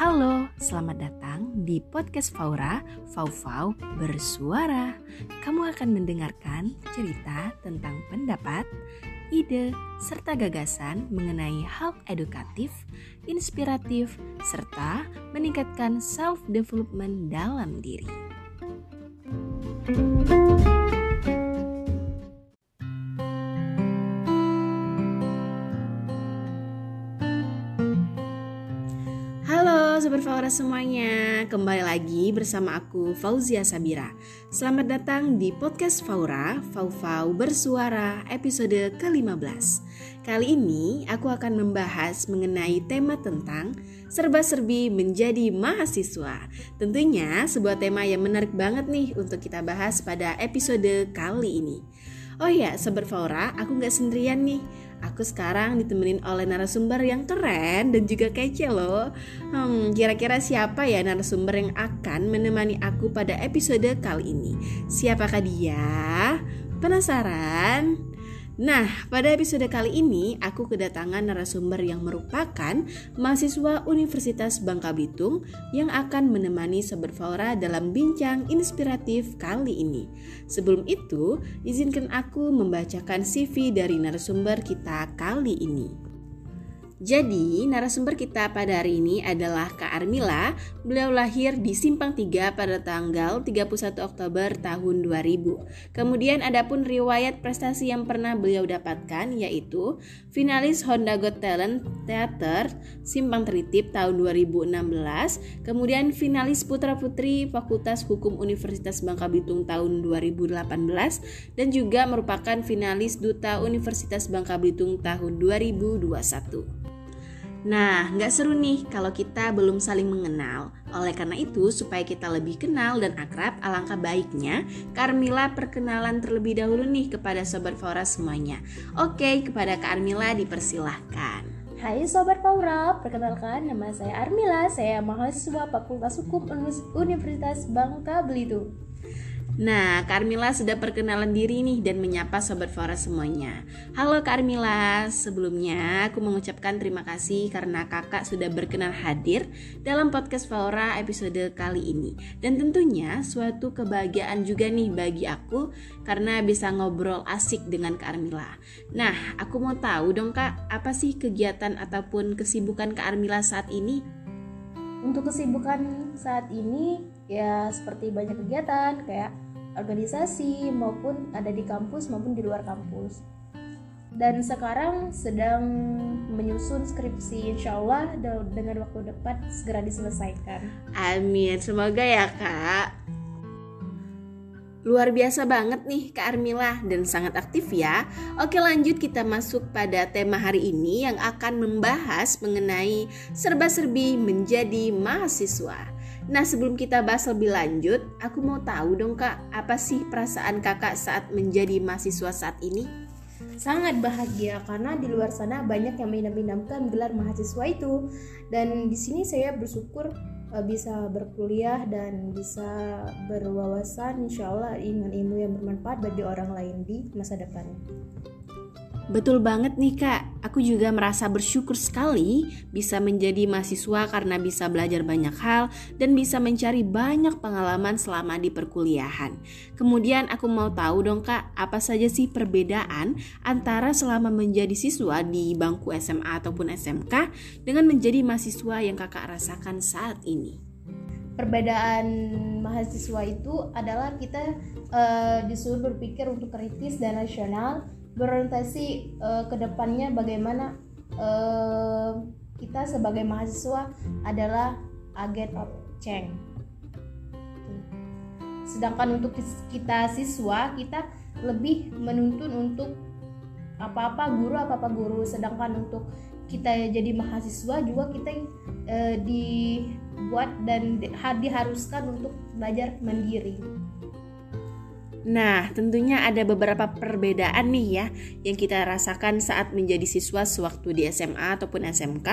Halo, selamat datang di podcast Faura, Fau-Fau Bersuara. Kamu akan mendengarkan cerita tentang pendapat, ide, serta gagasan mengenai hal edukatif, inspiratif, serta meningkatkan self-development dalam diri. Sobat Faura semuanya, kembali lagi bersama aku Fauzia Sabira. Selamat datang di podcast Faura, Fau-Fau Bersuara episode ke-15. Kali ini aku akan membahas mengenai tema tentang serba-serbi menjadi mahasiswa. Tentunya sebuah tema yang menarik banget nih untuk kita bahas pada episode kali ini. Oh ya, Sobat Faura, aku nggak sendirian nih Aku sekarang ditemenin oleh narasumber yang keren dan juga kece loh. Hmm, kira-kira siapa ya narasumber yang akan menemani aku pada episode kali ini? Siapakah dia? Penasaran? Nah, pada episode kali ini aku kedatangan narasumber yang merupakan mahasiswa Universitas Bangka Belitung yang akan menemani Sobat Faura dalam bincang inspiratif kali ini. Sebelum itu, izinkan aku membacakan CV dari narasumber kita kali ini. Jadi, narasumber kita pada hari ini adalah Kak Armila. Beliau lahir di Simpang 3 pada tanggal 31 Oktober tahun 2000. Kemudian ada pun riwayat prestasi yang pernah beliau dapatkan yaitu finalis Honda Got Talent Theater Simpang Tritip tahun 2016, kemudian finalis Putra Putri Fakultas Hukum Universitas Bangka Belitung tahun 2018 dan juga merupakan finalis Duta Universitas Bangka Belitung tahun 2021. Nah, nggak seru nih kalau kita belum saling mengenal. Oleh karena itu, supaya kita lebih kenal dan akrab, alangkah baiknya Karmila perkenalan terlebih dahulu nih kepada Sobat Faura semuanya. Oke, kepada Kak Armila dipersilahkan. Hai Sobat Faura, perkenalkan nama saya Armila, saya mahasiswa Fakultas Hukum Universitas Bangka Belitung. Nah, Karmila sudah perkenalan diri nih dan menyapa Sobat Fora semuanya. Halo Karmila, sebelumnya aku mengucapkan terima kasih karena kakak sudah berkenan hadir dalam podcast Fora episode kali ini. Dan tentunya suatu kebahagiaan juga nih bagi aku karena bisa ngobrol asik dengan Karmila. Nah, aku mau tahu dong kak, apa sih kegiatan ataupun kesibukan Kak Armila saat ini? Untuk kesibukan saat ini ya seperti banyak kegiatan kayak organisasi maupun ada di kampus maupun di luar kampus. Dan sekarang sedang menyusun skripsi insya Allah dengan waktu dekat segera diselesaikan. Amin. Semoga ya kak Luar biasa banget nih Kak Armila dan sangat aktif ya. Oke lanjut kita masuk pada tema hari ini yang akan membahas mengenai serba-serbi menjadi mahasiswa. Nah sebelum kita bahas lebih lanjut, aku mau tahu dong kak, apa sih perasaan kakak saat menjadi mahasiswa saat ini? Sangat bahagia karena di luar sana banyak yang menidam-idamkan gelar mahasiswa itu dan di sini saya bersyukur uh, bisa berkuliah dan bisa berwawasan insya Allah dengan ilmu yang bermanfaat bagi orang lain di masa depan. Betul banget nih kak, aku juga merasa bersyukur sekali bisa menjadi mahasiswa karena bisa belajar banyak hal dan bisa mencari banyak pengalaman selama di perkuliahan. Kemudian aku mau tahu dong kak, apa saja sih perbedaan antara selama menjadi siswa di bangku SMA ataupun SMK dengan menjadi mahasiswa yang kakak rasakan saat ini? Perbedaan mahasiswa itu adalah kita uh, disuruh berpikir untuk kritis dan rasional berorientasi uh, ke depannya bagaimana uh, kita sebagai mahasiswa adalah agent of change. Sedangkan untuk kita siswa kita lebih menuntun untuk apa-apa guru apa-apa guru sedangkan untuk kita jadi mahasiswa juga kita uh, dibuat dan diharuskan untuk belajar mandiri. Nah, tentunya ada beberapa perbedaan nih ya yang kita rasakan saat menjadi siswa sewaktu di SMA ataupun SMK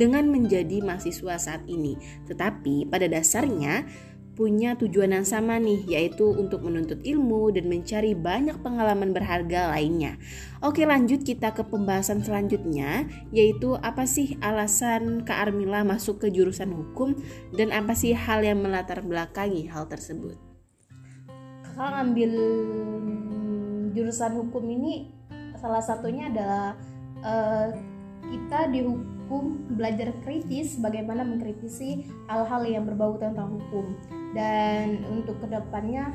dengan menjadi mahasiswa saat ini. Tetapi pada dasarnya punya tujuan yang sama nih, yaitu untuk menuntut ilmu dan mencari banyak pengalaman berharga lainnya. Oke, lanjut kita ke pembahasan selanjutnya, yaitu apa sih alasan Kak Armila masuk ke jurusan hukum dan apa sih hal yang melatar belakangi hal tersebut? Kakak ngambil jurusan hukum ini salah satunya adalah uh, kita dihukum belajar kritis bagaimana mengkritisi hal-hal yang berbau tentang hukum dan untuk ke depannya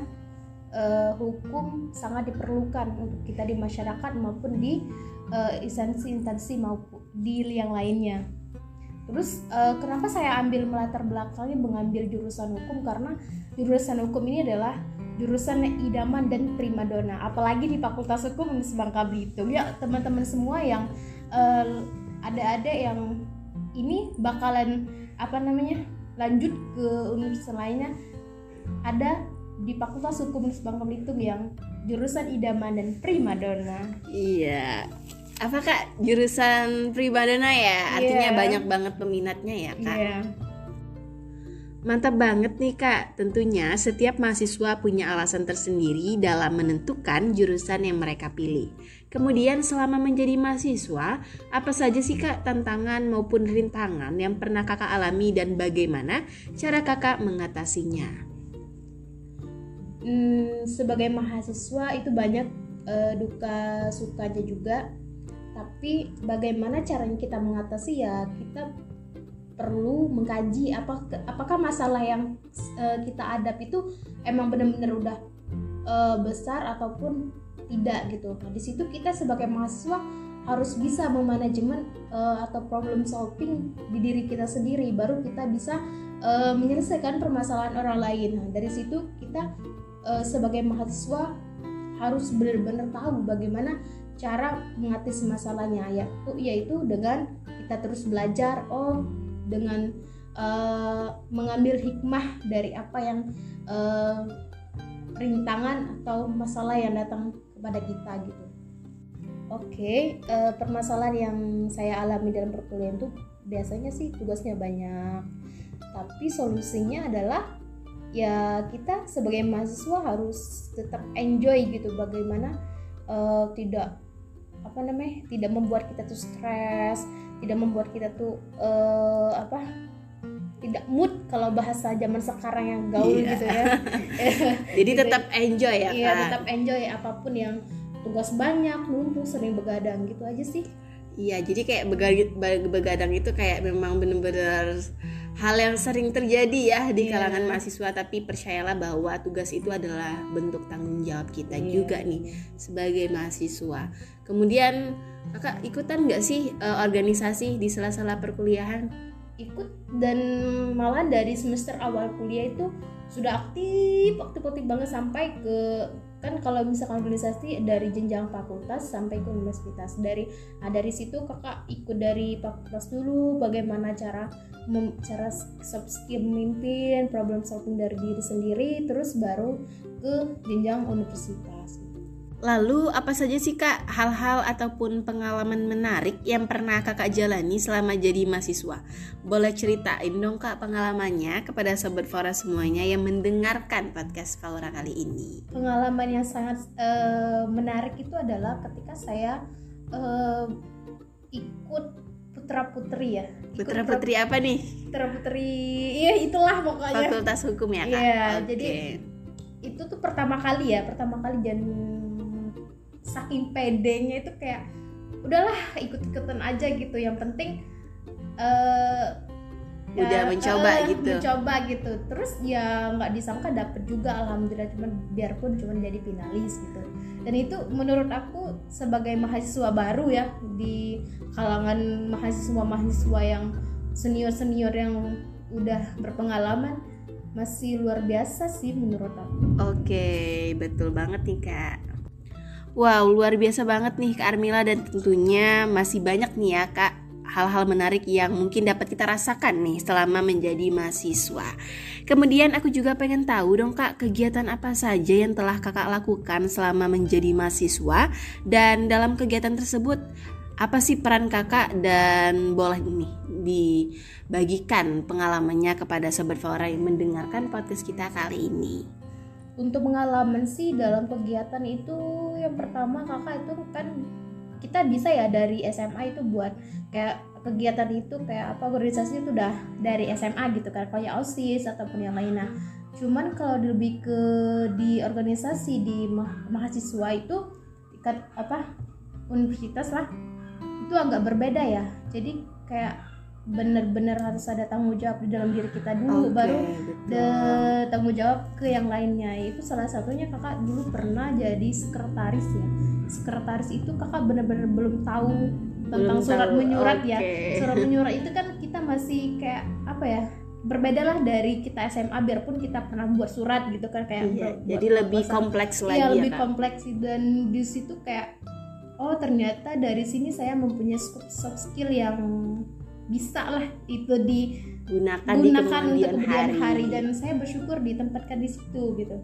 uh, hukum sangat diperlukan untuk kita di masyarakat maupun di uh, instansi-instansi maupun di yang lainnya. Terus uh, kenapa saya ambil melatar belakangnya mengambil jurusan hukum karena jurusan hukum ini adalah jurusan idaman dan primadona apalagi di Fakultas Hukum Bangka Belitung ya teman-teman semua yang uh, ada-ada yang ini bakalan apa namanya lanjut ke universitas lainnya ada di Fakultas Hukum Bangka Belitung yang jurusan idaman dan primadona. Iya. Apa kak jurusan primadona ya? Artinya yeah. banyak banget peminatnya ya kak. Yeah. Mantap banget nih kak, tentunya setiap mahasiswa punya alasan tersendiri dalam menentukan jurusan yang mereka pilih. Kemudian selama menjadi mahasiswa, apa saja sih kak tantangan maupun rintangan yang pernah kakak alami dan bagaimana cara kakak mengatasinya? hmm, sebagai mahasiswa itu banyak uh, duka sukanya juga tapi bagaimana caranya kita mengatasi ya kita perlu mengkaji apa apakah masalah yang uh, kita hadap itu emang benar-benar udah uh, besar ataupun tidak gitu. Nah, di situ kita sebagai mahasiswa harus bisa memanajemen uh, atau problem solving di diri kita sendiri baru kita bisa uh, menyelesaikan permasalahan orang lain. Nah, dari situ kita uh, sebagai mahasiswa harus benar-benar tahu bagaimana cara mengatasi masalahnya yaitu yaitu dengan kita terus belajar oh dengan uh, mengambil hikmah dari apa yang uh, rintangan atau masalah yang datang kepada kita gitu. Oke, okay, uh, permasalahan yang saya alami dalam perkuliahan itu biasanya sih tugasnya banyak, tapi solusinya adalah ya kita sebagai mahasiswa harus tetap enjoy gitu bagaimana uh, tidak apa namanya tidak membuat kita tuh stres tidak membuat kita tuh uh, apa tidak mood kalau bahasa zaman sekarang yang gaul yeah. gitu ya jadi gitu. tetap enjoy ya iya tetap enjoy apa pun yang tugas banyak numpuk sering begadang gitu aja sih iya jadi kayak begadang itu kayak memang bener-bener hal yang sering terjadi ya di yeah. kalangan mahasiswa tapi percayalah bahwa tugas itu adalah bentuk tanggung jawab kita yeah. juga nih sebagai mahasiswa kemudian kakak ikutan nggak sih uh, organisasi di sela-sela perkuliahan ikut dan malah dari semester awal kuliah itu sudah aktif aktif-aktif banget sampai ke kan kalau misalkan organisasi dari jenjang fakultas sampai ke universitas dari nah dari situ kakak ikut dari fakultas dulu bagaimana cara cara soft skill memimpin problem solving dari diri sendiri terus baru ke jenjang universitas Lalu apa saja sih kak hal-hal ataupun pengalaman menarik yang pernah kakak jalani selama jadi mahasiswa? Boleh ceritain dong kak pengalamannya kepada sobat Fora semuanya yang mendengarkan podcast Fora kali ini. Pengalaman yang sangat uh, menarik itu adalah ketika saya uh, ikut putra putri ya. Putra putri apa nih? Putra putri, iya itulah pokoknya. Fakultas hukum ya kak. Iya, okay. jadi itu tuh pertama kali ya, pertama kali dan saking pedenya itu kayak udahlah ikut-ikutan aja gitu yang penting uh, udah ya, mencoba uh, gitu mencoba gitu terus ya nggak disangka dapet juga alhamdulillah cuman biarpun cuman jadi finalis gitu dan itu menurut aku sebagai mahasiswa baru ya di kalangan mahasiswa mahasiswa yang senior senior yang udah berpengalaman masih luar biasa sih menurut aku. Oke betul banget nih kak. Wow, luar biasa banget nih Kak Armila dan tentunya masih banyak nih ya Kak hal-hal menarik yang mungkin dapat kita rasakan nih selama menjadi mahasiswa. Kemudian aku juga pengen tahu dong Kak, kegiatan apa saja yang telah Kakak lakukan selama menjadi mahasiswa dan dalam kegiatan tersebut apa sih peran Kakak dan boleh nih dibagikan pengalamannya kepada sobat Faura yang mendengarkan podcast kita kali ini? Untuk pengalaman sih dalam kegiatan itu yang pertama kakak itu kan kita bisa ya dari SMA itu buat kayak kegiatan itu kayak apa organisasi itu udah dari SMA gitu kan kayak OSIS ataupun yang lainnya cuman kalau lebih ke di organisasi di ma mahasiswa itu kan apa universitas lah itu agak berbeda ya. Jadi kayak bener-bener harus ada tanggung jawab di dalam diri kita dulu Oke, baru de tanggung jawab ke yang lainnya itu salah satunya kakak dulu pernah jadi sekretaris ya sekretaris itu kakak bener-bener belum tahu tentang Belum surat tahu, menyurat ya oke. surat menyurat itu kan kita masih kayak apa ya berbeda lah dari kita SMA biarpun kita pernah buat surat gitu kan kayak Iya, buat- jadi buat lebih proposal. kompleks lagi Iya ya lebih Kak? kompleks dan di situ kayak oh ternyata dari sini saya mempunyai soft skill yang bisa lah itu gunakan di digunakan untuk kemudian kemudian hari. hari, dan saya bersyukur ditempatkan di situ gitu.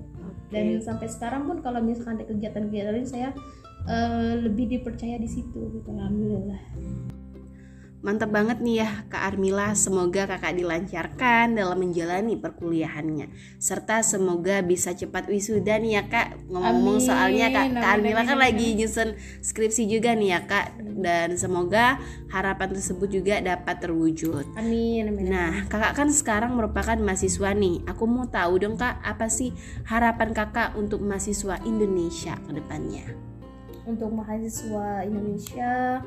Dan sampai sekarang pun kalau misalkan ada kegiatan-kegiatan saya eh, lebih dipercaya di situ gitu. Alhamdulillah Mantap banget nih ya Kak Armila, semoga kakak dilancarkan dalam menjalani perkuliahannya. Serta semoga bisa cepat wisuda nih ya Kak. Ngomong-ngomong soalnya Kak, Kak Armila kan lagi nyusun skripsi juga nih ya Kak. Dan semoga harapan tersebut juga dapat terwujud. Amin amin Nah, kakak kan sekarang merupakan mahasiswa nih. Aku mau tahu dong kak, apa sih harapan kakak untuk mahasiswa Indonesia ke depannya? untuk mahasiswa Indonesia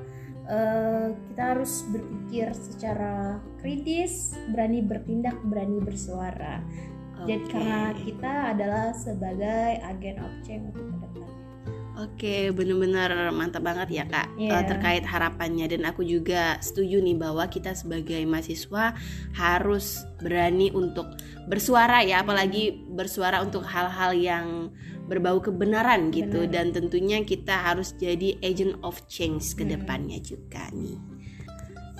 eh, kita harus berpikir secara kritis berani bertindak berani bersuara jadi Oke. karena kita adalah sebagai agen of change untuk Oke, bener-bener mantap banget ya kak Iya. eh, terkait harapannya dan aku juga setuju nih bahwa kita sebagai mahasiswa harus berani untuk bersuara ya, apalagi bersuara untuk hal-hal yang berbau kebenaran gitu Benar. dan tentunya kita harus jadi agent of change ke Hmm. depannya juga nih.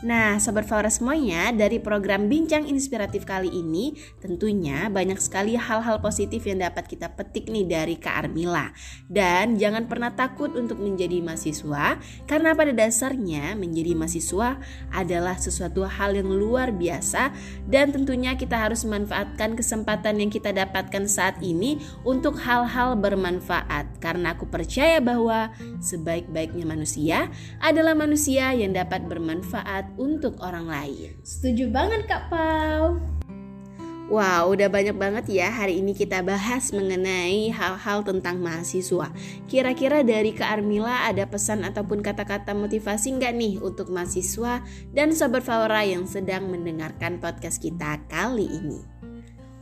Nah, Sobat Flora semuanya, dari program Bincang Inspiratif kali ini, tentunya banyak sekali hal-hal positif yang dapat kita petik nih dari Kak Armila. Dan jangan pernah takut untuk menjadi mahasiswa, karena pada dasarnya menjadi mahasiswa adalah sesuatu hal yang luar biasa dan tentunya kita harus memanfaatkan kesempatan yang kita dapatkan saat ini untuk hal-hal bermanfaat. Karena aku percaya bahwa sebaik-baiknya manusia adalah manusia yang dapat bermanfaat untuk orang lain. setuju banget kak Pau Wow, udah banyak banget ya hari ini kita bahas mengenai hal-hal tentang mahasiswa. Kira-kira dari Kak Armila ada pesan ataupun kata-kata motivasi nggak nih untuk mahasiswa dan Sobat Faura yang sedang mendengarkan podcast kita kali ini?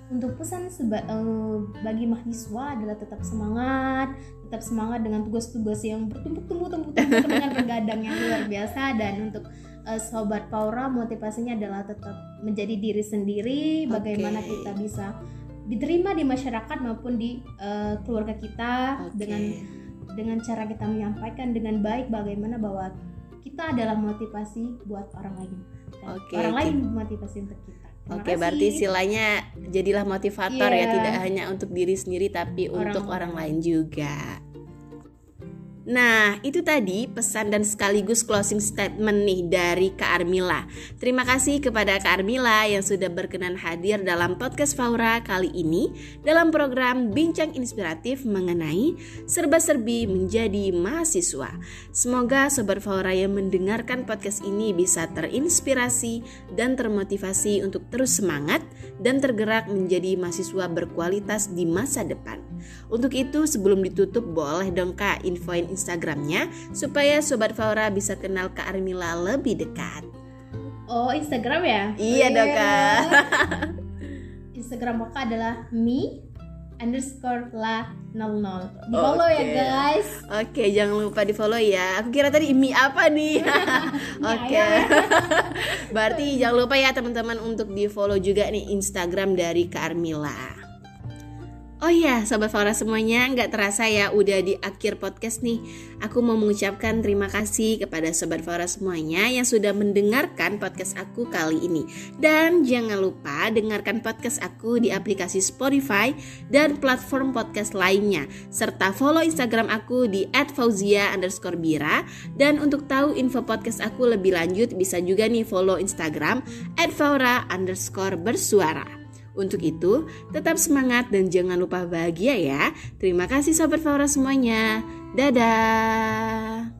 Untuk pesan seba- eh, bagi mahasiswa adalah tetap semangat, tetap semangat dengan tugas-tugas yang bertumpuk-tumpuk tumpuk dengan begadang yang luar biasa dan untuk eh, sobat Paura motivasinya adalah tetap menjadi diri sendiri, bagaimana kita bisa diterima di masyarakat maupun di eh, keluarga kita Oke. dengan dengan cara kita menyampaikan dengan baik bagaimana bahwa kita adalah motivasi buat orang lain. Dan Oke, orang lain motivasi untuk kita. Oke, berarti kasih. istilahnya jadilah motivator ya, Iya. tidak hanya untuk diri sendiri tapi Orang untuk orang lain. lain juga. Nah, itu tadi pesan dan sekaligus closing statement nih dari Kak Armila. Terima kasih kepada Kak Armila yang sudah berkenan hadir dalam podcast Faura kali ini dalam program Bincang Inspiratif mengenai serba-serbi menjadi mahasiswa. Semoga Sobat Faura yang mendengarkan podcast ini bisa terinspirasi dan termotivasi untuk terus semangat dan tergerak menjadi mahasiswa berkualitas di masa depan. Untuk itu sebelum ditutup boleh dong Kak infoin Instagramnya supaya Sobat Faura bisa kenal Kak Armila lebih dekat. Oh Instagram ya? Iya dong, Kak. Instagram kakak adalah me underscore la 00 Di follow ya Oke. guys Oke, jangan lupa di follow ya. Aku kira tadi Imi apa nih? Oke. Berarti jangan lupa ya teman-teman untuk di follow juga nih Instagram dari Kak Armila. Oh iya, Sobat Faura semuanya, nggak terasa ya udah di akhir podcast nih. Aku mau mengucapkan terima kasih kepada Sobat Faura semuanya yang sudah mendengarkan podcast aku kali ini. Dan jangan lupa dengarkan podcast aku di aplikasi Spotify dan platform podcast lainnya. Serta follow Instagram aku di @fauzia underscore bira. Dan untuk tahu info podcast aku lebih lanjut, bisa juga nih follow Instagram @faura underscore bersuara. Untuk itu, tetap semangat dan jangan lupa bahagia ya. Terima kasih Sobat Faura semuanya. Dadah.